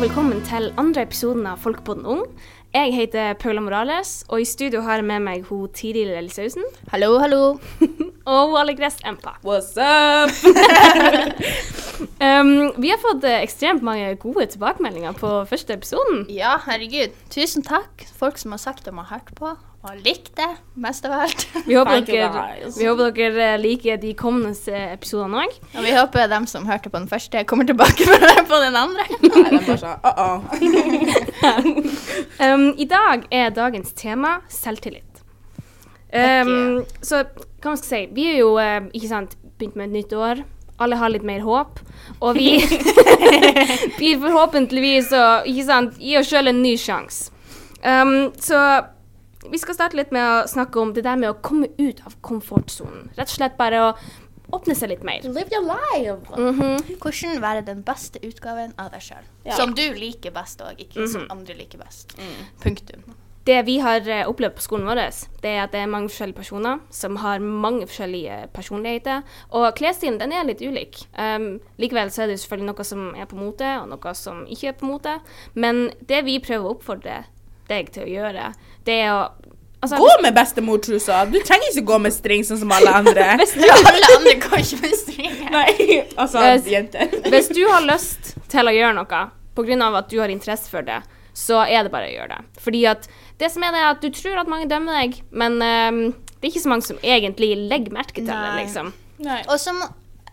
og velkommen til andre episoden av Folkepodden Ung. Jeg heter Paula Morales, og i studio har jeg med meg hun Tiril Elisausen Hallo, hallo. og hun Allegres Empa. What's up? Um, vi har fått eh, ekstremt mange gode tilbakemeldinger på første episoden. Ja, herregud. Tusen takk. Folk som har sagt de har hørt på og likt det, mest av alt. Vi håper, dere, vi håper dere liker de kommende eh, episodene òg. Og vi håper dem som hørte på den første, kommer tilbake for å høre på den andre. Nei, den bare uh -oh. Um, I dag er dagens tema selvtillit. Um, så hva man skal si, vi er jo eh, ikke sant, begynt med et nytt år. Alle har litt mer håp. Og vi blir forhåpentligvis å gi oss sjøl en ny sjanse. Um, så vi skal starte litt med å snakke om det der med å komme ut av komfortsonen. Rett og slett bare å åpne seg litt mer. Live your life. Mhm. Hvordan være den beste utgaven av deg sjøl. Ja. Som du liker best òg, ikke som andre liker best. Punktum. Det vi har eh, opplevd på skolen vår, det er at det er mange forskjellige personer som har mange forskjellige personligheter. Og klesstilen den er litt ulik. Um, likevel så er det selvfølgelig noe som er på mote, og noe som ikke er på mote. Men det vi prøver å oppfordre deg til å gjøre, det å altså, Gå med bestemortrusa. Du trenger ikke gå med string sånn som alle andre. Alle andre går ikke med string. Nei, altså Hvis- jenter. Hvis du har lyst til å gjøre noe pga. at du har interesse for det, så er det bare å gjøre det. Fordi at det som er det, er at du tror at mange dømmer deg, men um, det er ikke så mange som egentlig legger merke til det, liksom. Nei. Og som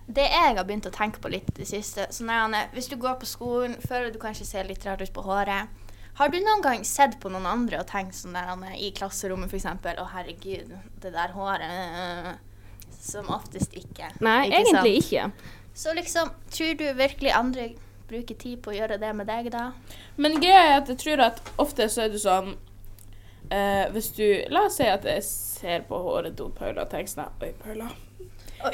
det jeg har begynt å tenke på litt i det siste så er, Anne, Hvis du går på skolen, føler du kanskje ser litt rart ut på håret. Har du noen gang sett på noen andre og tenkt sånn der, Anne, i klasserommet f.eks.: Å, herregud, det der håret øh, Som oftest ikke. Nei, ikke egentlig sant? ikke. Så liksom, tror du virkelig andre bruker tid på å gjøre det med deg, da? Men greia er at jeg tror at ofte så er du sånn eh, Hvis du La oss si at jeg ser på håret til Paula og tenker sånn Oi, Paula. Oi,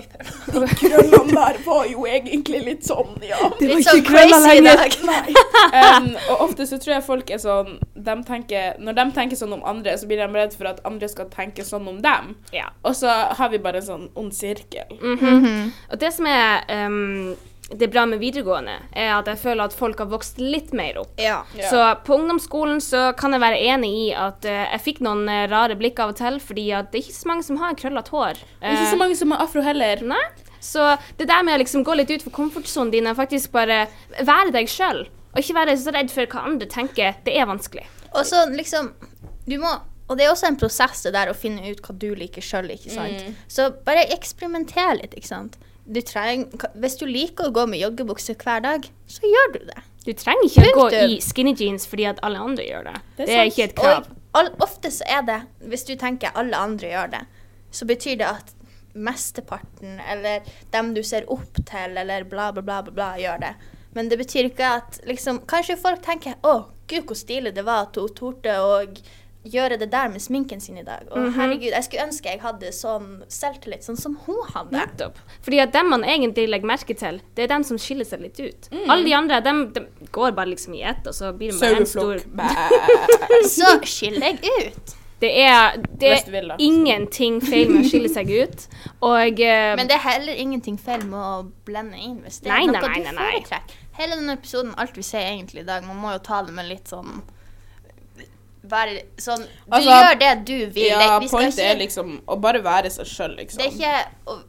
Krøllene der var jo egentlig litt sånn, ja. Litt sånn crazy i dag. Um, og ofte så tror jeg folk er sånn de tenker, Når de tenker sånn om andre, så blir de redd for at andre skal tenke sånn om dem. Ja. Og så har vi bare en sånn ond sirkel. Mhm. Og det som er ehm, det bra med videregående, er at jeg føler at folk har vokst litt mer opp. Ja. Ja. Så på ungdomsskolen så kan jeg være enig i at uh, jeg fikk noen eh, rare blikk av og til, fordi at det er ikke så mange som har krøllete hår. Ikke så Eh, mange som har afro heller. Nei. Så det der med å liksom gå litt ut for komfortsonen din, og faktisk bare være deg sjøl, og ikke være så redd for hva andre tenker, det er vanskelig. Og så liksom Du må Og det er også en prosess det der å finne ut hva du liker sjøl, sant. Så bare eksperimenter litt, ikke sant. Du trenger, hvis du liker å gå med joggebukse hver dag, så gjør du det. Du trenger ikke å gå i skinny jeans fordi at alle andre gjør det. Det er Det er ikke et krav. Og ofte så er det, hvis du tenker alle andre gjør det, så betyr det at mesteparten, eller dem du ser opp til, eller bla, bla, bla, bla, bla gjør det. Men det betyr ikke at liksom Kanskje folk tenker 'Å, gud, hvor stilig det var at hun torde å gjøre det der med sminken sin i dag'. Og herregud, jeg skulle ønske jeg hadde sånn selvtillit, sånn som hun hadde. Nettopp. Fordi at dem man egentlig legger merke til, det er dem som skiller seg litt ut. Alle de andre, dem, dem går bare liksom i ett, og så blir de bare en stor Så skiller jeg ut. Det er, det er ingenting feil med å skille seg ut. Og uh, Men det er heller ingenting feil med å blende inn, hvis det Nei, er nei, noe nei, du nei, nei. foretrekker. Hele denne episoden, alt vi sier egentlig i dag, man må jo ta det med litt sånn være sånn Du Altså, gjør det du vil. Ja, Vi skal pointet ikke- er liksom å bare være seg sjøl, liksom. Det er ikke å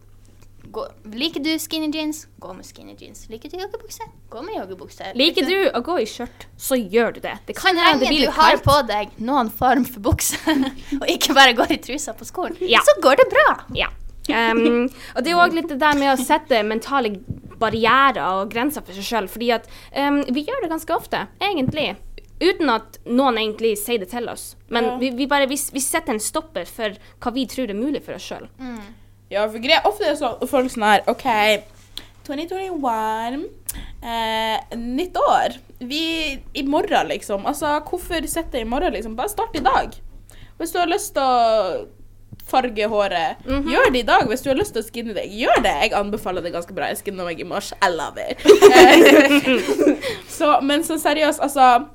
gå, Liker du skinny jeans, gå med skinny jeans. Liker du joggebukse, gå med joggebukse. liker du å gå i skjørt, så gjør du det. Det kan hende det lenge du har på deg noen form for bukse, og ikke bare går i trusa på skolen, Ja. så går det bra. Ja. Um, og det er òg litt det der med å sette mentale barrierer og grenser for seg sjøl. Fordi at um, vi gjør det ganske ofte, egentlig. Uten at noen egentlig sier det til oss. Men Ja. vi, vi bare vi, vi setter en stopper for hva vi tror er mulig for oss sjøl. Ja, for greia ofte er sånn folk sånn her OK, 2021, eh, nytt år. Vi I morgen, liksom. Altså, hvorfor sitte i morgen, liksom? Bare start i dag. Hvis du har lyst til å farge håret, gjør det i dag. Hvis du har lyst til å skinne deg, gjør det. Jeg anbefaler det ganske bra. Jeg skinna meg i mars. I love it. Eh, så, men så seriøst, altså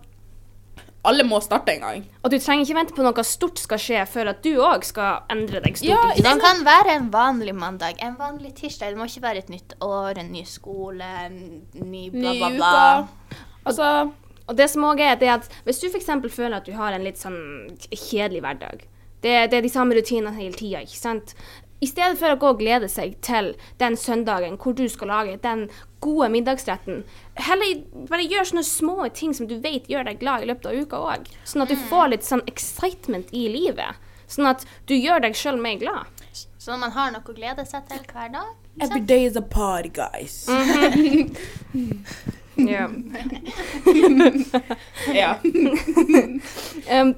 Alle må starte en gang. Og du trenger ikke vente på noe stort skal skje før at du òg skal endre deg stort. Ja, Det kan være en vanlig mandag, en vanlig tirsdag. Det må ikke være et nytt år, en ny skole, en ny bla, Ny bla, bla. Altså Og det som også er, det er at hvis du f.eks. føler at du har en litt sånn kjedelig hverdag, det, det er de samme rutinene hele tida, ikke sant. I stedet for å gå og glede seg til den søndagen hvor du skal lage den gode middagsretten, heller bare gjør sånne små ting som du vet gjør deg glad i løpet av uka òg. Sånn at du får litt sånn excitement i livet. Sånn at du gjør deg sjøl mer glad. Så at man har noe å glede seg til hver dag Every day is a party, guys. Ja. Ja.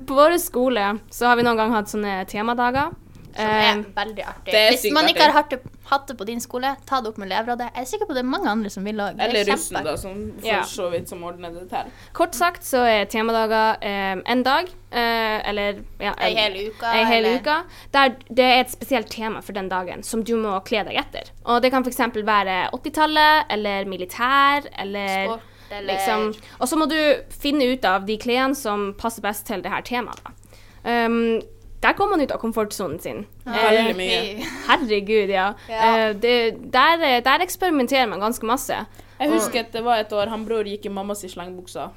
På vår skole så har vi noen gang hatt sånne temadager. Som er veldig artig. er Hvis man ikke artig. har hatt det, hatt det på din skole, ta det opp med elevrådet. Jeg er sikker på det er mange andre som vil òg. Eller russen, da, som for Ja. så vidt som ordner det til. kort sagt så er temadager eh, en dag, eh, eller ja, Ei hel uke, Ei hel eller- uke, der det er et spesielt tema for den dagen som du må kle deg etter. Og det kan f.eks. være 80-tallet, eller militær, eller Sport, eller liksom Og så må du finne ut av de klærne som passer best til det her temaet. da. Um, der kommer man ut av komfortsonen sin. Veldig Eh, mye. Herregud, ja. Ja. Eh, det, der, eh, der eksperimenterer man ganske masse. Jeg husker at det var et år han bror gikk i mammas slengbuksa.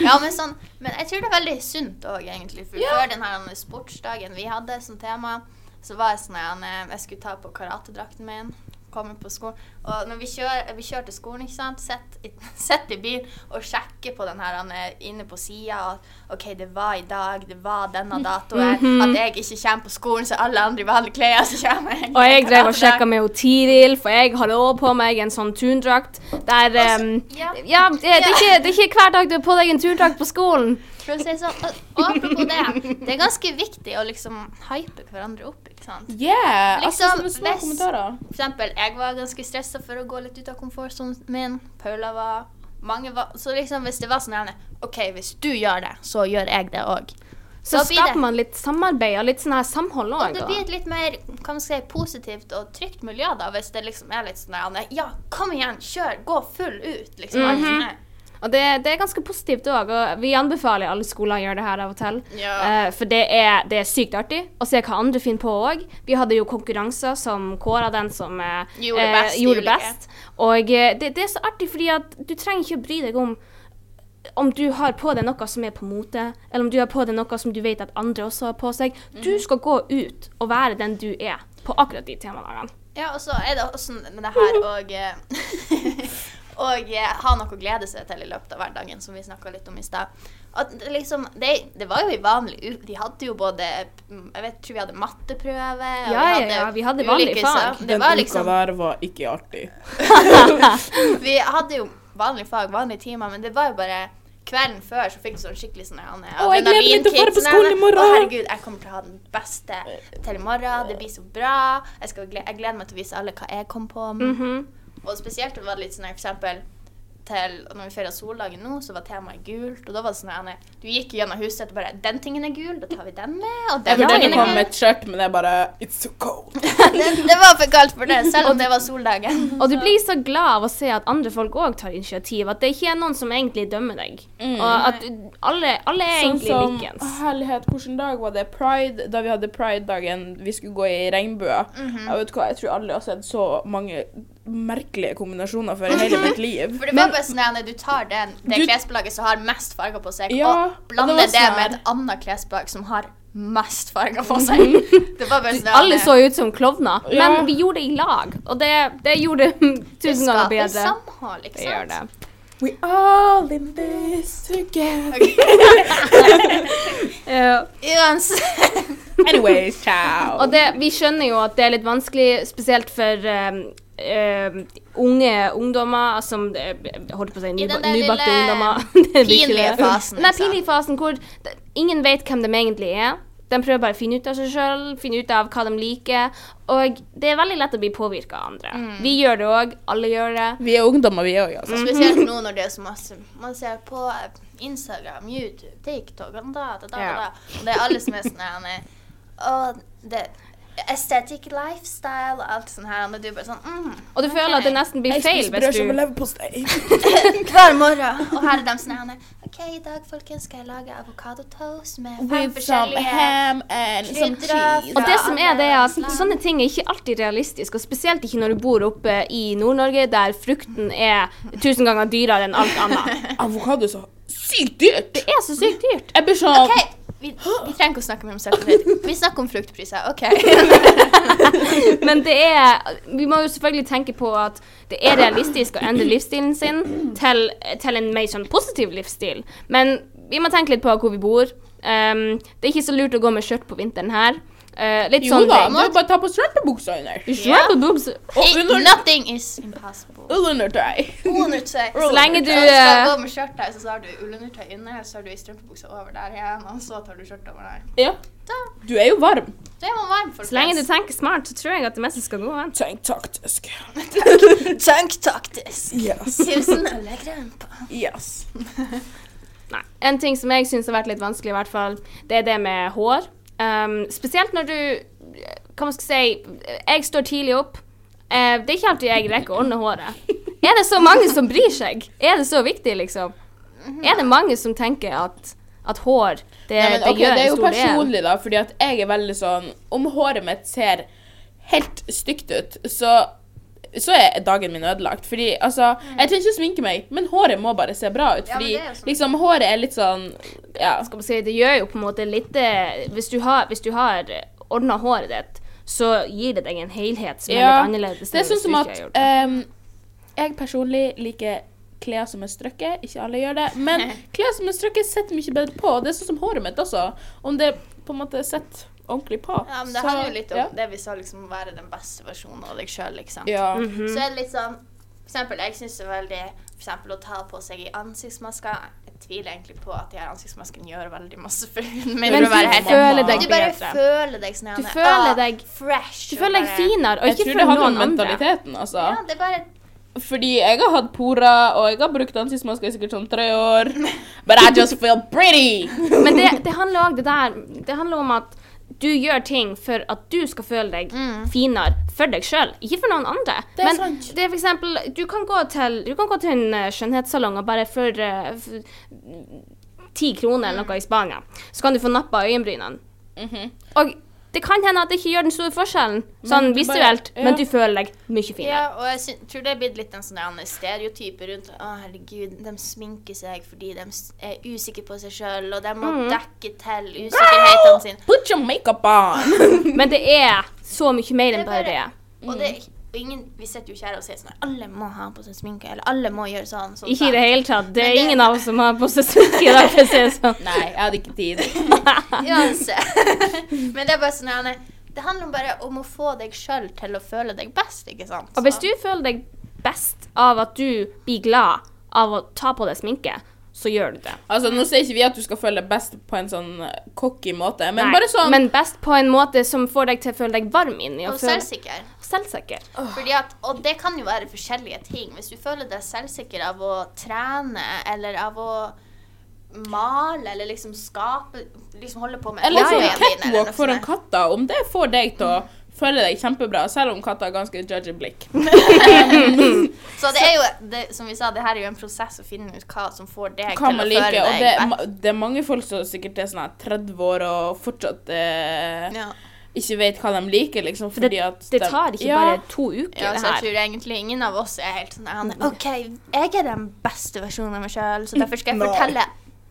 Ja, men sånn Men jeg tror det er veldig sunt òg, egentlig. For før den her sportsdagen vi hadde som tema, så var jeg sånn at jeg skulle ta på karatedrakten min. Komme på skolen. Og når vi kjører, vi kjører til skolen, ikke sant, sitter i, sett i bilen og sjekker på den her han er inne på sida at OK, det var i dag, det var denne datoen. Mhm. At jeg ikke kommer på skolen så alle andre i vanlige klær, så kommer jeg. Og jeg drev og sjekka med Tiril, for jeg hadde òg på meg en sånn tundrakt der um, ja. Ja, det, det, er ikke, det er ikke hver dag du har på deg en tundrakt på skolen. For å si sånn, og apropos det, det er ganske viktig å liksom hype hverandre opp, ikke sant. Yeah! Liksom, altså, små hvis- kommentarer. For eksempel, jeg var ganske stressa for å gå litt ut av komfortsonen min. Paula var mange var, Så liksom, hvis det var sånn gjerne OK, hvis du gjør det, så gjør jeg det òg. Så skaper man litt samarbeid og litt sånn her samhold òg. Det blir et litt mer kan man si, positivt og trygt miljø da, hvis det liksom er litt sånn Ja, kom igjen, kjør, gå full ut, liksom. Mm -hmm. Og det, det er ganske positivt òg, og vi anbefaler alle skoler å gjøre det her av og til. Ja. Uh, for det er, det er sykt artig å se hva andre finner på òg. Vi hadde jo konkurranser som kåra den som uh, Gjorde best Uh, gjorde best. Og det, det er så artig fordi at du trenger ikke å bry deg om om du har på deg noe som er på mote, eller om du har på deg noe som du vet at andre også har på seg. Du Mhm. skal gå ut og være den du er på akkurat de temadagene. Ja, og så er det også med det her og Og eh, ha noe å glede seg til i løpet av hverdagen, som vi snakka litt om i stad. Liksom det, det var jo i vanlig De hadde jo både Jeg vet, tror vi hadde matteprøve. og Ja, ja, ja, vi hadde vanlige fag. Det Den var uka liksom der var ikke artig. Vi hadde jo vanlige fag, vanlige timer, men det var jo bare Kvelden før så fikk du sånn skikkelig sånn han, Å, jeg gleder meg til å dra på adrenalinkick, skolen i morgen. Å, herregud, jeg kommer til å ha den beste til i morgen. Det blir så bra. Jeg, skal, jeg gleder meg til å vise alle hva jeg kom på. Mm Mhm. Og spesielt var det litt sånn for eksempel til når vi feira soldagen nå, så var temaet gult. Og da var det sånn at Du gikk gjennom huset og bare 'Den tingen er gul, da tar vi den med.' Og den Jeg å komme er med et skjørt, men det er bare It's so cold. Det, det var for kaldt for det, selv om det var soldagen. Og du blir så glad av å se at andre folk òg tar initiativ. At det ikke er noen som egentlig dømmer deg. Og at alle, alle er Sånn egentlig som likens. Herlighet, hvilken dag var det? Pride, da vi hadde Pride-dagen, vi skulle gå i regnbua. Mm -hmm. Jeg vet hva, jeg tror aldri jeg har sett så mange merkelige kombinasjoner for i hele mitt liv. For det var bare sånn at du tar den, det Du- klesplagget som har mest farger på seg, Ja, og blander det det, sånn med et annet klesplagg som har mest farger på seg. Det var bare sånn Alle så ut som klovner, Ja. men vi gjorde det i lag. Og det, det gjorde det det tusen ganger skaper bedre. samhold, ikke sant? det. We all in this together. Ja. Uansett. Anyways, ciao. Og det, vi skjønner jo at det er litt vanskelig, spesielt for um, um, unge ungdommer som eh, holdt på å si nybakte ungdommer. Pinlige fasen, Den liksom. pinlige fasen hvor de, ingen vet hvem de egentlig er. De prøver bare å finne ut av seg sjøl, finne ut av hva de liker. Og det er veldig lett å bli påvirka av andre. Mm. Vi gjør det òg. Alle gjør det. Vi er ungdommer, vi òg, altså. Spesielt nå når det er så masse Man ser på eh, Instagram, YouTube, TikTok og da, da, da, Ja. da, da. Og det er alle som er sånn her, Og det aesthetic lifestyle og alt sånt her. Og du bare sånn mm, Og du føler at det nesten blir feil hvis du. Hver morgen. Og her er de sånn her, OK, i dag, folkens, skal jeg lage avokadotoast med fem With forskjellige ham and some cheese. Og det som er det er at sånne ting er ikke alltid realistisk, og spesielt ikke når du bor oppe i Nord-Norge, der frukten er tusen ganger dyrere enn alt annet. Avokado er så sykt dyrt. Det er så sykt dyrt. Jeg blir sånn OK, vi, vi trenger ikke å snakke mer om selvtillit. Vi snakker om fruktpriser. OK. Men det er Vi må jo selvfølgelig tenke på at det er realistisk å endre livsstilen sin til, til en mer sånn positiv livsstil. Men vi må tenke litt på hvor vi bor. Um, det er ikke så lurt å gå med skjørt på vinteren her. Uh, litt Jo sånn da, du må bare ta på strømpebuksa under. Strømpebukse. Og under Nothing is impossible. ullundertøy. Ullundertøy. Så lenge du uh, skal eh, gå med skjørt der, så har du ullundertøy under, så har du ei strømpebukse over der igjen, og så tar du skjørtet over der. Ja. Da, Du er jo varm. da er man varm, folkens. Så lenge du tenker smart, så tror jeg at det meste skal gå an. Tenk taktisk. Tenk taktisk. Yes. Tusen ølegrønn på. Yes. Nei. En ting som jeg syns har vært litt vanskelig, i hvert fall, det er det med hår. Um, spesielt når du Hva man skal si Jeg står tidlig opp. Uh, det er ikke alltid jeg rekker å ordne håret. Er det så mange som bryr seg? Er det så viktig, liksom? Er det mange som tenker at, at hår det, Nei, men, det okay, gjør det er jo stor del? personlig, da, fordi at jeg er veldig sånn Om håret mitt ser helt stygt ut, så så er dagen min ødelagt. Fordi altså Jeg trenger ikke å sminke meg, men håret må bare se bra ut. Fordi er sånn. liksom håret er litt sånn Ja. skal man si, det gjør jo på en måte litt eh, Hvis du har, hvis du har ordna håret ditt, så gir det deg en helhet som er litt annerledes. Det er sånn som at ehm, jeg personlig liker klær som er strøkket. Ikke alle gjør det, men klær som er strøkket, setter mye bedre på. Det er sånn som håret mitt også. Om det på en måte sitter ordentlig på. Ja, men det så- handler jo litt om ja. det vi sa, liksom, å være den beste versjonen av deg sjøl, liksom. Ja. Mhm. Så er det litt sånn For eksempel, jeg syns det er veldig For eksempel å ta på seg i ansiktsmasker. Jeg tviler egentlig på at de her ansiktsmaskene gjør veldig masse for huden min. Men du helt føler deg Du bare bedre. føler deg sånn Du føler føler ah, deg- fresh. Du føler deg bare- finere, og Jeg ikke tror det handler om mentaliteten, altså. Ja, det er bare Fordi jeg har hatt porer, og jeg har brukt ansiktsmasker i sikkert sånn tre år. But I just feel pretty! Men det, det handler òg det der Det handler om at du gjør ting for at du skal føle deg finere for deg sjøl, ikke for noen andre. Det er Men sant. det er for eksempel Du kan gå til, du kan gå til en eh, skjønnhetssalong og bare for eh, ti kroner eller noe i Spania, så kan du få nappa øyenbrynene. Mhm. Og det kan hende at det ikke gjør den store forskjellen sånn bare- visuelt, ja. men du føler deg mye finere. Ja, og jeg tror det er blitt litt en sånn stereotype rundt Å, herregud, de sminker seg fordi de er usikre på seg sjøl, og de må Mm. dekke til usikkerhetene sine. Put your makeup on! Men det er så mye mer enn bare det. Og det og ingen, Vi sitter jo ikke her og sier sånn Alle må ha på seg sminke, eller alle må gjøre sånn. sånn Ikke i det hele tatt. Det er det- ingen av oss som har på seg sminke i dag, for å si det sånn. Nei, jeg hadde ikke tid. Uansett. Men det er bare sånn Janne, Det handler bare om å få deg sjøl til å føle deg best, ikke sant? Og hvis du føler deg best av at du blir glad av å ta på deg sminke, så gjør du det. Altså, Nå sier ikke vi at du skal føle deg best på en sånn eh, cocky måte, men Nei, bare sånn men best på en måte som får deg til å føle deg varm inni. Og Og føle selvsikker. selvsikker. Fordi at, og det kan jo være forskjellige ting. Hvis du føler deg selvsikker av å trene, eller av å male, eller liksom skape Liksom holde på med Eller sånn catwalk foran katta, om det får deg til å føle deg kjempebra, selv om katta har ganske judgy blikk. Så det er jo, det, som vi sa, det her er jo en prosess å finne ut hva som får deg Hva til å like, føle liker. Og deg det, det er mange folk som sikkert er sånn her 30 år og fortsatt eh, Ja. ikke vet hva de liker, liksom, For det, fordi at det tar ikke ja, bare to uker, Ja, det så jeg tror egentlig ingen av oss er helt sånn han, OK, jeg er den beste versjonen av meg sjøl, så derfor skal jeg Nei. fortelle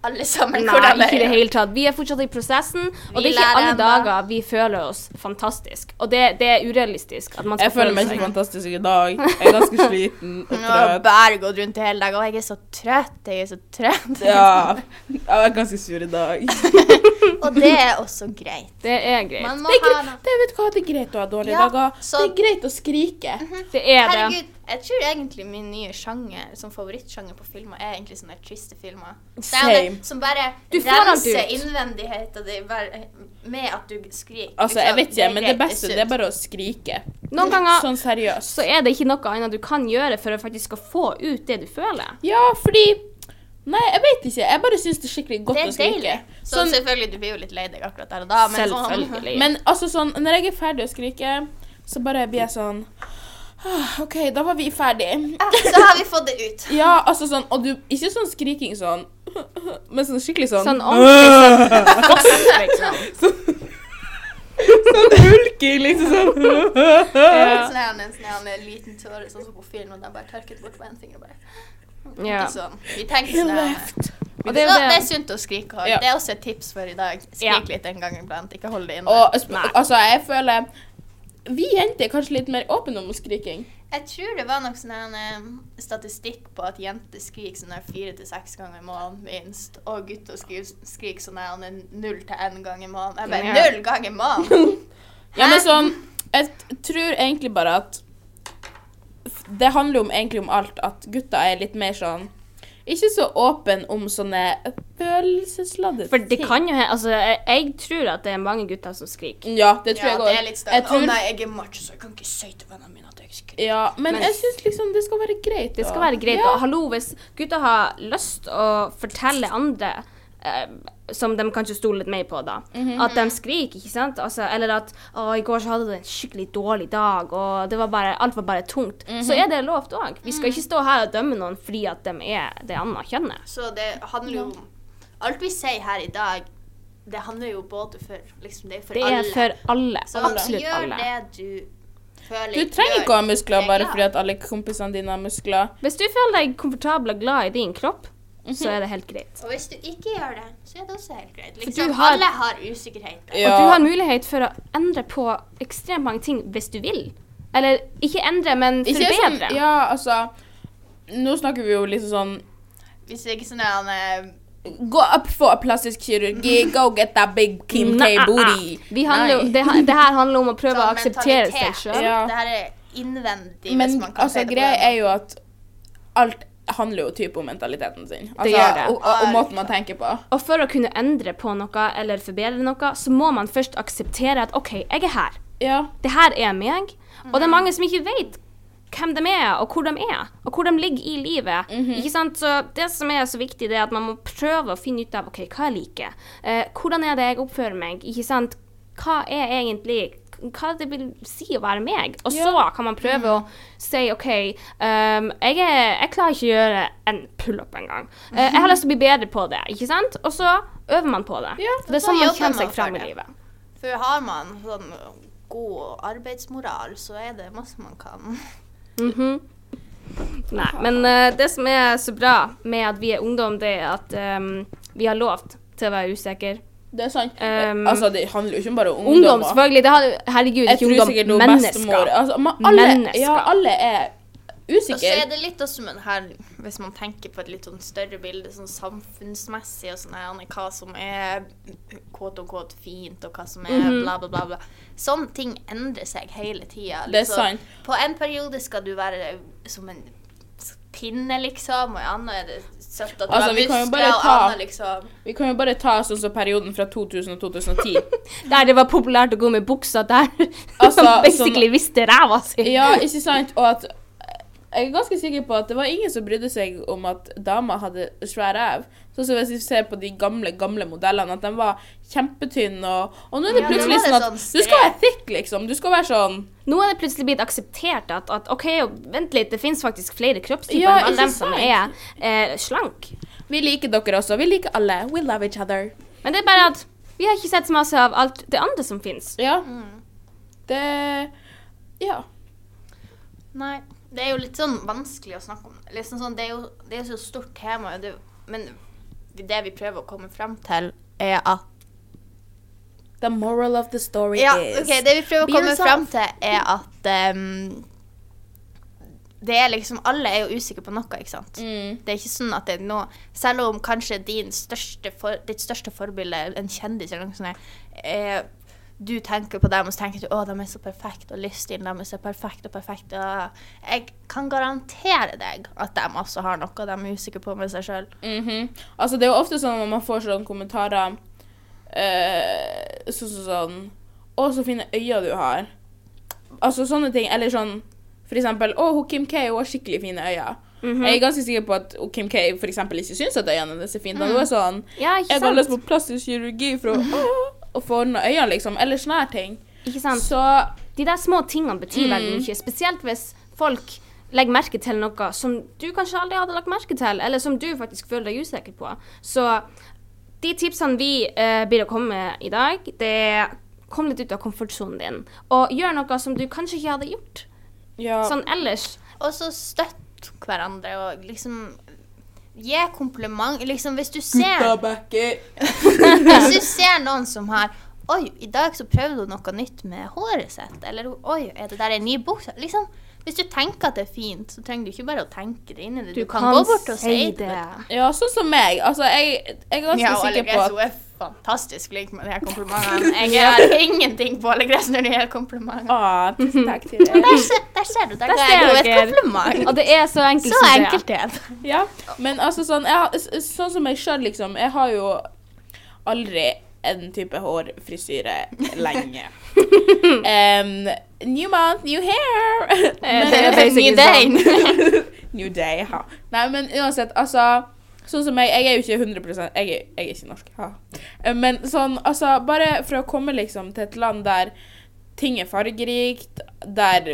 alle sammen Nei, hvordan det ikke i det er. hele tatt. Vi er fortsatt i prosessen, og Vi det er ikke alle enda. dager vi føler oss fantastisk. Og det, det er urealistisk at man skal Jeg føler meg ikke fantastisk i dag. Jeg er ganske sliten og har jeg har bare gått rundt hele dagen, og jeg er så trøtt, jeg er så trøtt. Ja, jeg er ganske sur i dag. Og det er også greit. Det er greit. Man må Det er, greit. det, vet du hva, det er greit å ha dårlige Ja, dager. så- Det er greit å skrike. Det er det. Jeg tror egentlig min nye sjanger, som favorittsjanger på filmer, er egentlig sånne triste filmer. Er Same. Som bare Du får alt renser innvendigheten din med at du skriker. Altså, jeg vet ikke, men det beste det er bare å skrike. Noen ganger Sånn seriøst. så er det ikke noe annet du kan gjøre for å faktisk skal få ut det du føler. Ja, fordi Nei, jeg vet ikke. Jeg bare syns det er skikkelig godt er å skrike. deilig. Så Sånn, selvfølgelig, du blir jo litt lei deg akkurat der og da, men sånn men altså sånn, når jeg er ferdig å skrike, så bare blir jeg sånn «Ah, OK, da var vi ferdige. Ah, Så har vi fått det ut. Ja, altså sånn Og du Ikke sånn skriking sånn, men sånn skikkelig sånn Sånn ordentlig sånn liksom. Sånn hulking, liksom sånn. Ja. Sånn en sånn liten tåre, sånn som på film, og de bare tørket bort på en finger. bare. Ja. Sånn. Vi tenker sånn. Og det det er sunt å skrike høyt. Ja. Det er også et tips for i dag. Skrik Ja. litt en gang iblant, ikke hold det inne. Og altså, jeg føler Vi jenter er kanskje litt mer åpne om skriking. Jeg tror det var nok sånn en statistikk på at jenter skriker sånn fire til seks ganger i måneden minst, og gutter skriker, sånn null til én gang i måneden. Jeg bare null ganger i måneden! Ja, men sånn Jeg tror egentlig bare at Det handler om egentlig om alt at gutter er litt mer sånn Ikke så åpen om sånne følelsesladde For det kan jo hende Altså, jeg, jeg tror at det er mange gutter som skriker. Ja, det tror ja, jeg òg. Å tror- nei, jeg er macho, så jeg kan ikke si til vennene mine at jeg skriker. Ja, men, Men- jeg syns liksom det skal være greit. Det skal være greit. Ja. Og hallo, hvis gutter har lyst å fortelle andre eh, som de kanskje stoler litt mer på, da. Mhm. At de skriker, ikke sant? Altså, eller at 'Å, i går så hadde du en skikkelig dårlig dag, og det var bare, alt var bare tungt'. Mhm. Så er det lovt òg. Vi skal ikke stå her og dømme noen fordi at de er det andre kjønnet. Så det handler jo om Alt vi sier her i dag, det handler jo både for liksom, Det er for Det alle. er for alle. så Absolutt gjør alle. det du føler Du trenger ikke å ha muskler er bare fordi at alle kompisene dine har muskler. Hvis du føler deg komfortabel og glad i din kropp, så er det helt greit. Og hvis du ikke gjør det, så er det også helt greit. du Liksom, har- Alle har usikkerheter. Ja. Og du har mulighet for å endre på ekstremt mange ting hvis du vil. Eller ikke endre, men forbedre. Som, ja, altså Nå snakker vi jo liksom sånn Hvis det ikke sånn er han eh, Gå opp for plastisk kirurgi, go get that big Kim K-booty. Vi handler, det, det her handler om å prøve å sånn akseptere mentalitet. seg sjøl. Ja. Det her er innvendig, Men hvis man kan altså, si det på greia er jo at alt handler jo type om mentaliteten sin. Altså, gjør det. Og, og, måten man tenker på. Og for å kunne endre på noe eller forbedre noe, så må man først akseptere at OK, jeg er her. Ja. Det her er meg. Og det er mange som ikke vet hvem de er, og hvor de er, og hvor de ligger i livet. Ikke sant? Så det som er så viktig, det er at man må prøve å finne ut av OK, hva jeg liker. Eh, hvordan er det jeg oppfører meg? Ikke sant? Hva er egentlig hva det vil si å være meg. Og så kan man prøve å si OK, um, jeg, er, jeg klarer ikke å gjøre en pullup engang. Eh, jeg har lyst til å bli bedre på det, ikke sant? Og så øver man på det. Ja, det er sånn man kommer seg fram i livet. For har man sånn god arbeidsmoral, så er det masse man kan. Mhm. Nei, men uh, det som er så bra med at vi er ungdom, det er at um, vi har lov til å være usikre. Det er sant. Um, altså, det handler jo ikke bare om Ungdom, ungdommer. selvfølgelig. Det har, herregud, ikke ungdom. Mennesker. altså, alle, Mennesker. Ja, alle er Og så usikre. er det litt også men her, hvis man tenker på et litt sånn større bilde, sånn samfunnsmessig og sånn her, hva som er kåt og kåt fint, og hva som er Mhm. bla, bla, bla. bla. Sånne ting endrer seg hele tida. Det er sant. På en periode skal du være som en pinne, liksom, og i annen er det søtt at du Altså, har vi kan muskler, og ta- annen liksom Vi kan jo bare ta sånn som perioden fra 2000 og 2010. Der det var populært å gå med bukser, der Altså, basically visste ræva si. Ja, ikke sant? Og at jeg er ganske sikker på at det var ingen som brydde seg om at damer hadde svær ræv. Sånn som hvis vi ser på de gamle gamle modellene, at de var kjempetynne. Og, og nå er det Ja, plutselig var det sånn at sånn du skal være thick, liksom. Du skal være sånn Nå er det plutselig blitt akseptert at, at OK, vent litt, det finnes faktisk flere kroppstyper Ja, enn alle dem som er eh, slank. Vi liker dere også. Vi liker alle. We love each other. Men det er bare at vi har ikke sett så masse av alt det andre som finnes. Ja. Mm. Det Ja. Nei. Det er jo litt sånn vanskelig å snakke om. Liksom sånn, det er jo det er så stort tema, det, men det vi prøver å komme frem til, er at The moral of the story Ja, is okay, det vi prøver å komme yourself. frem til, er at um, det er liksom Alle er jo usikre på noe, ikke sant? Mm. Det er ikke sånn at det er noe Selv om kanskje din største for, ditt største forbilde, en kjendis eller noe sånt, er, du tenker på dem og så tenker du, å, de er så perfekte, og livsstilen deres er perfekt og perfekt. Og jeg kan garantere deg at de også har noe de er usikre på med seg sjøl. Mhm. Altså, det er jo ofte sånn når man får sånne kommentarer eh, Sånn som sånn Å, så fine øyne du har. Altså sånne ting. Eller sånn for eksempel Å, hun Kim K hun har skikkelig fine øyne. Mhm. Jeg er ganske sikker på at Kim K for eksempel ikke syns at øynene hennes er fine. Mm. Hun er sånn Ja, Jeg har lyst på plastisk kirurgi for å, å få ordna øynene, liksom. Eller sånne her ting. Ikke sant? Så De der små tingene betyr veldig Mm. mye, spesielt hvis folk legger merke til noe som du kanskje aldri hadde lagt merke til, eller som du faktisk føler deg usikker på. Så de tipsene vi eh, blir å komme med i dag, det er kom litt ut av komfortsonen din, og gjør noe som du kanskje ikke hadde gjort ja. sånn ellers. Og så støtt hverandre og liksom Gi kompliment. Liksom hvis du ser Hvis du ser noen som har Oi, i dag så prøvde hun noe nytt med håret sitt. Eller oi, er det der en ny bukse? Liksom, hvis du tenker at det er fint, så trenger du ikke bare å tenke det inn i det. Du, kan, gå bort og si det. Ja, sånn som meg. Altså, jeg, jeg er ganske Ja, sikker på at fantastisk flink med de her komplimentene. Jeg har ingenting på Alle Gress når det gjelder komplimenter. Å, tusen takk deg. Der, se, der ser du. Der, Der ser jeg henne et kompliment. Og det er så enkelt Så som det er. enkelt. Ja, men altså sånn jeg, Sånn som meg sjøl, liksom. Jeg har jo aldri en type hårfrisyre lenge. um, new month, new hair! men, det er basically Ny deg. sånn. New day, ha. Nei, men uansett, altså Sånn som meg, jeg er jo ikke 100 jeg er, jeg er ikke norsk. Ha. Eh, Men sånn, altså Bare for å komme liksom til et land der ting er fargerikt, der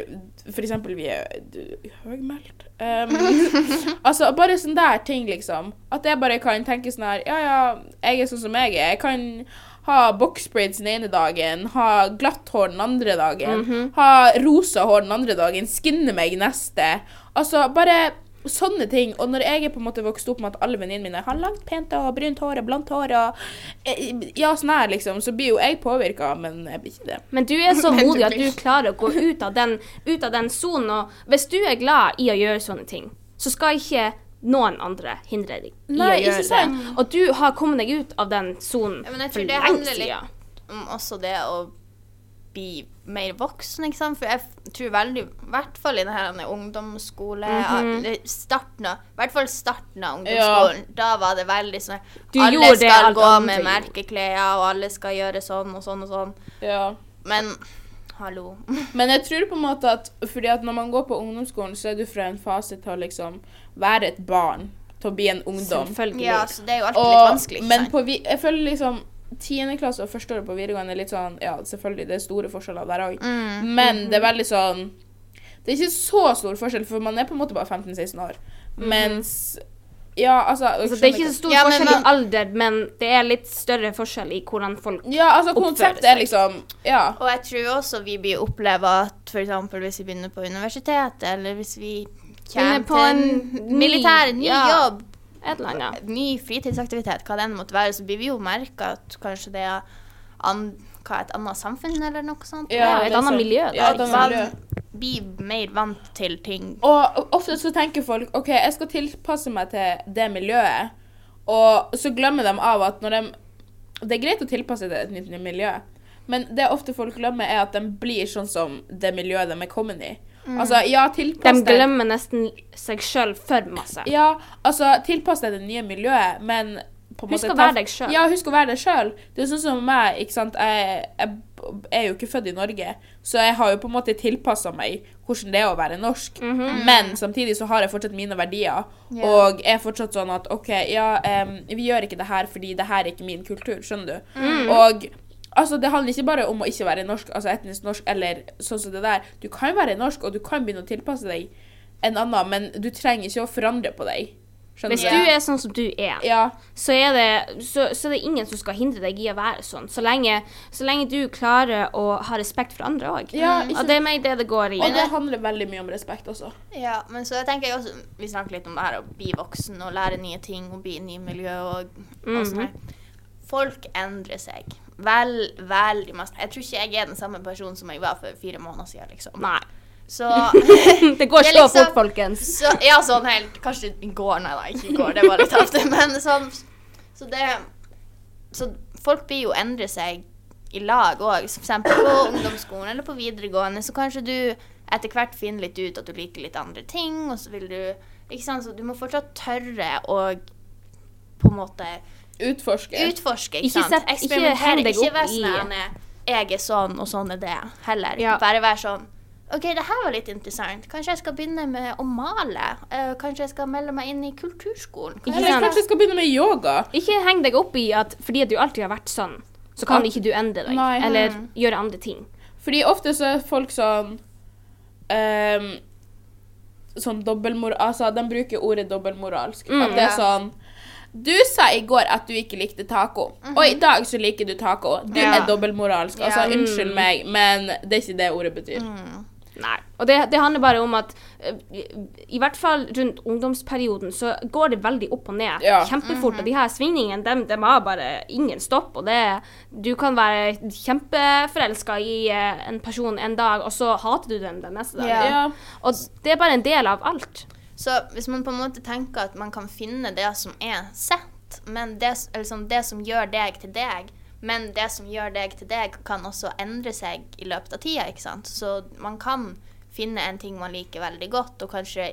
for eksempel vi er du- høgmælt um, Altså bare sånne der ting, liksom. At jeg bare kan tenke sånn her Ja, ja, jeg er sånn som jeg er. Jeg kan ha boxbraids den ene dagen, ha glatt hår den andre dagen, ha rosa hår den andre dagen, skinne meg neste. Altså bare sånne ting. Og når jeg er på en måte vokst opp med at alle venninnene mine har langt, pent og brunt hår og blondt hår og eh, Ja, sånn her, liksom, så blir jo jeg påvirka, men jeg blir ikke det. Men du er så modig at du klarer å gå ut av den, ut av den sonen. Og hvis du er glad i å gjøre sånne ting, så skal ikke noen andre hindre deg i Nei, å gjøre sant. det. Og du har kommet deg ut av den sonen Ja, men jeg tror det handler litt om også det å bli mer voksen, ikke sant. For jeg tror veldig, i hvert fall i denne ungdomsskole, mm -hmm. starten av, i hvert fall starten av ungdomsskolen, da var det veldig sånn Du Alle skal gå andre med merkeklær, og alle skal gjøre sånn og sånn og sånn. Ja. Men hallo. Men jeg tror på en måte at fordi at når man går på ungdomsskolen, så er du fra en fase til å liksom være et barn. Til å bli en ungdom. Selvfølgelig. Ja, så det er jo alltid litt vanskelig. men på, jeg føler liksom tiende klasse og første året på videregående er litt sånn Ja, selvfølgelig, det er store forskjeller der òg. Mm. Men det er veldig sånn Det er ikke så stor forskjell, for man er på en måte bare 15-16 år. Mens Ja, altså. Altså, det er ikke så stor Ja, men forskjell i alder, men det er litt større forskjell i hvordan folk Ja, altså oppfører seg. er liksom Ja. Og jeg tror også vi blir oppleve at f.eks. hvis vi begynner på universitetet, eller hvis vi kommer på til en en ny- militær, ny ja. jobb, et eller annet. ny fritidsaktivitet, hva det enn måtte være, så blir vi jo merka at kanskje det er an, hva, et annet samfunn eller noe sånt. Ja, et det er annet miljø der, Ja, miljø. blir mer vant til ting. Og ofte så tenker folk OK, jeg skal tilpasse meg til det miljøet. Og så glemmer de av at når de Det er greit å tilpasse seg til et nytt miljø, men det ofte folk glemmer, er at de blir sånn som det miljøet de er kommet i. Altså, ja, De tilpass glemmer nesten seg sjøl for masse. Ja, altså, tilpass deg det nye miljøet, men på Husk måte å være deg selv. Ja, husk å være deg sjøl. Det er sånn som meg, ikke sant. Jeg, jeg er jo ikke født i Norge, så jeg har jo på en måte tilpassa meg hvordan det er å være norsk. Mhm. Men samtidig så har jeg fortsatt mine verdier, yeah. og er fortsatt sånn at OK, ja, um, vi gjør ikke det her fordi det her er ikke min kultur, skjønner du. Mm. Og altså, det handler ikke bare om å ikke være norsk, altså etnisk norsk, eller sånn som det der. Du kan være norsk, og du kan begynne å tilpasse deg en annen, men du trenger ikke å forandre på deg. Skjønner Hvis du? er sånn som du er, Ja. så er, det, så, så er det ingen som skal hindre deg i å være sånn. Så lenge, så lenge du klarer å ha respekt for andre òg. Ja, Og det er meg det det går i. Og det handler veldig mye om respekt også. Ja, men så tenker jeg også Vi snakker litt om det her å bli voksen og lære nye ting og bli i nye miljø og, og sånn her. Folk endrer seg. Vel, veldig masse. Jeg tror ikke jeg er den samme personen som jeg var for fire måneder siden, liksom. Nei. Så Det går så liksom- fort, folkens. Så, ja, sånn helt Kanskje i går, nei da, ikke i går, det var litt ofte. Men sånn Så det Så folk blir jo endre seg i lag òg. F.eks. på ungdomsskolen eller på videregående, så kanskje du etter hvert finner litt ut at du liker litt andre ting, og så vil du Ikke sant, så du må fortsatt tørre å på en måte Utforske. utforske, ikke, Ikke sant? sett- ikke Eksperimentere. Ikke opp i- sånn Jeg er sånn, og sånn er det, heller. Ja. Bare være sånn OK, det her var litt interessant. Kanskje jeg skal begynne med å male? Uh, kanskje jeg skal melde meg inn i kulturskolen? Kanskje, Eller kanskje jeg skal begynne med yoga. Ikke heng deg opp i at fordi at du alltid har vært sånn, så kan Ja. ikke du endre deg. Nei. Eller gjøre andre ting. Fordi ofte så er folk sånn um, Sånn dobbeltmoral Altså, de bruker ordet dobbeltmoralsk. Mm, at det er ja. sånn Du sa i går at du ikke likte taco, og i dag så liker du taco. Du Ja. er dobbeltmoralsk. Altså, unnskyld meg, men det er ikke det ordet betyr. Nei. Og det, det handler bare om at eh, i, hvert fall rundt ungdomsperioden så går det veldig opp og ned. Ja. Kjempefort. Og de her svingningene, dem, dem har bare ingen stopp. Og det Du kan være kjempeforelska i eh, en person en dag, og så hater du den den neste dag. Ja. Ja. Og det er bare en del av alt. Så hvis man på en måte tenker at man kan finne det som er sett, men det, liksom eller det som gjør deg til deg, men det som gjør deg til deg, kan også endre seg i løpet av tida, ikke sant. Så man kan finne en ting man liker veldig godt, og kanskje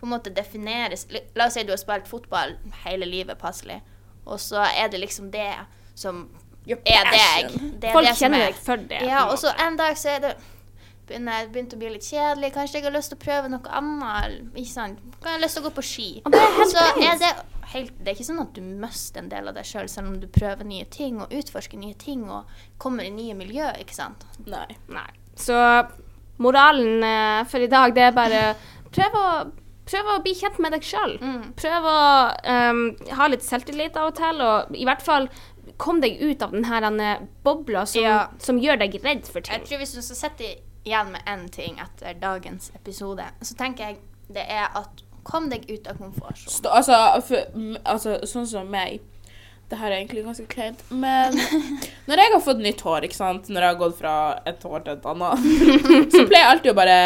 på en måte defineres La oss si du har spilt fotball hele livet passelig, og så er det liksom det som er deg. Det er Folk det som kjenner er- deg for det. Ja, og så en dag så er det begynner, begynt å bli litt kjedelig. Kanskje jeg har lyst til å prøve noe annet. Ikke sant? Kan jeg ha lyst til å gå på ski. Og det er helt så er det, helt, det er ikke sånn at du mister en del av deg sjøl, selv, selv om du prøver nye ting og utforsker nye ting og kommer i nye miljø, ikke sant. Nei. Nei. Så moralen eh, for i dag, det er bare prøv å, prøv å bli kjent med deg sjøl. Mm. Prøv å um, ha litt selvtillit av og til, og i hvert fall kom deg ut av den denne bobla som, Ja. som gjør deg redd for ting. Jeg tror hvis du skal sitte igjen med én ting etter dagens episode, så tenker jeg det er at kom deg ut av komfortsonen. Altså, altså, sånn som meg Det her er egentlig ganske kleint, men når jeg har fått nytt hår, ikke sant, når jeg har gått fra et hår til et annet, så pleier jeg alltid å bare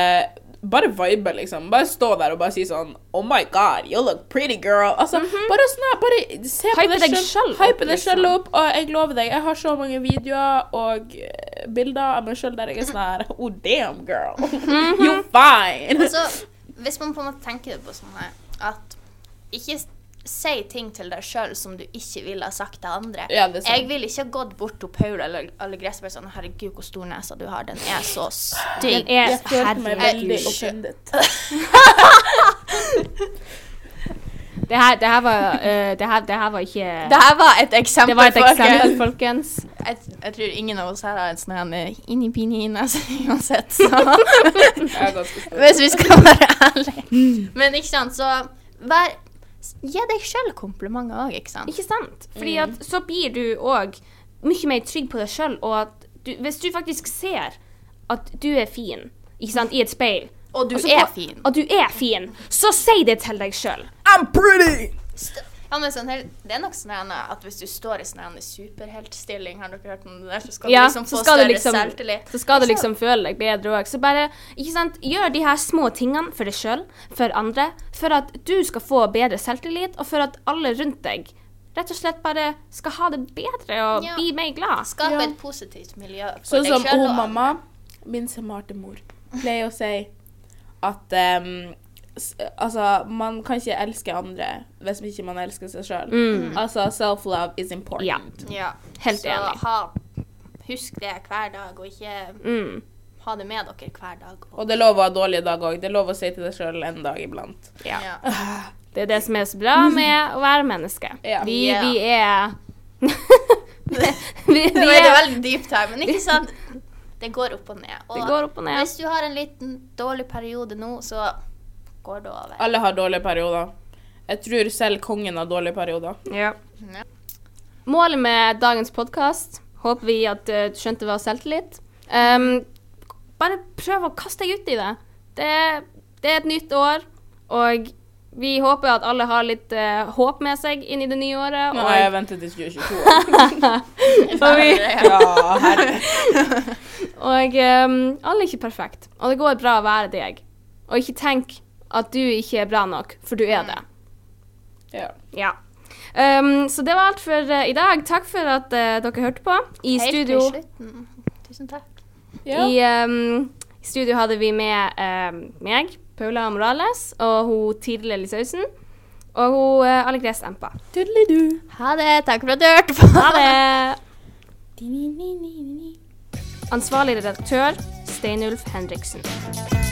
bare vibe, liksom. Bare stå der og bare si sånn Oh my god, you look pretty, girl. Altså, Bare sånn bare se på Hype deg deg selv Hype deg sjøl selv opp. Og jeg lover deg, jeg har så mange videoer og bilder av meg sjøl der jeg er sånn her Oh damn, girl. You're fine. Altså, hvis man på en måte tenker på sånn her, at ikke si ting til deg sjøl som du ikke ville ha sagt til andre. Ja, det er sant. jeg ville ikke ha gått bort til Paul eller alle Gress og vært sånn Herregud, hvor stor nesa du har. Den er så stygg. Den er herregud. Det her, det her var uh, det, her, det her var ikke Det her var et eksempel. Det var et folkens. eksempel, folkens. Jeg, tror ingen av oss her har en sånn inni-pini-nese uansett. Så. Hvis vi skal være ærlige. Men ikke sant, så vær Gi deg sjøl komplimenter òg, ikke sant? Ikke sant? Fordi at så blir du òg mye mer trygg på deg sjøl, og at du, hvis du faktisk ser at du er fin, ikke sant, i et speil Og du og er fin. Og du er fin, så si det til deg sjøl. I'm pretty! St- Ja, men sånn, her- det er nok sånn at hvis du står i sånn superheltstilling, har dere hørt om det der, så skal Ja, du liksom få større liksom, selvtillit. så skal du liksom føle deg bedre òg. Så bare ikke sant, gjør de her små tingene for deg sjøl, for andre, for at du skal få bedre selvtillit, og for at alle rundt deg rett og slett bare skal ha det bedre og Ja. bli mer glad. Skape Ja. et positivt miljø for Sånn deg som hun mamma, min smarte mor, pleier å si at s- altså, man kan ikke elske andre hvis ikke man elsker seg sjøl. Mm. Altså, self-love is important. Ja. Ja. Helt så enig. Ha, husk det hver dag, og ikke Mm. ha det med dere hver dag. Og, Og det er lov å ha dårlige dager òg. Det er lov å si til deg sjøl en dag iblant. Ja. ja. Det er det som er så bra med å være menneske. Ja. Vi, vi er vi, Det vi var er veldig dypt her, men ikke sant? Det går opp og ned. Og Det går opp og ned. hvis du har en liten dårlig periode nå, så går det over. Alle har dårlige perioder. Jeg tror selv kongen har dårlige perioder. ja. Ja. Målet med dagens podkast håper vi at du skjønte var selvtillit. Um, bare prøv å kaste deg ut i det. Det, det er et nytt år, og vi håper at alle har litt uh, håp med seg inn i det nye året. Nå har jeg ventet til 2022. og, vi, Ja, herre. og um, alle er ikke perfekt, og det går bra å være deg. Og ikke tenk at du ikke er bra nok, for du er det. Ja. Ja. Um, så det var alt for uh, i dag. Takk for at uh, dere hørte på. I Helt studio til slutten. Tusen takk. Ja. I, um, I studio hadde vi med um, meg, Paula Morales, og hun Tidle Lisausen. Og hun uh, Allegres Empa. Tudelidu. Ha det. Takk for at du hørte på. Ha det! Ansvarlig redaktør Steinulf Henriksen.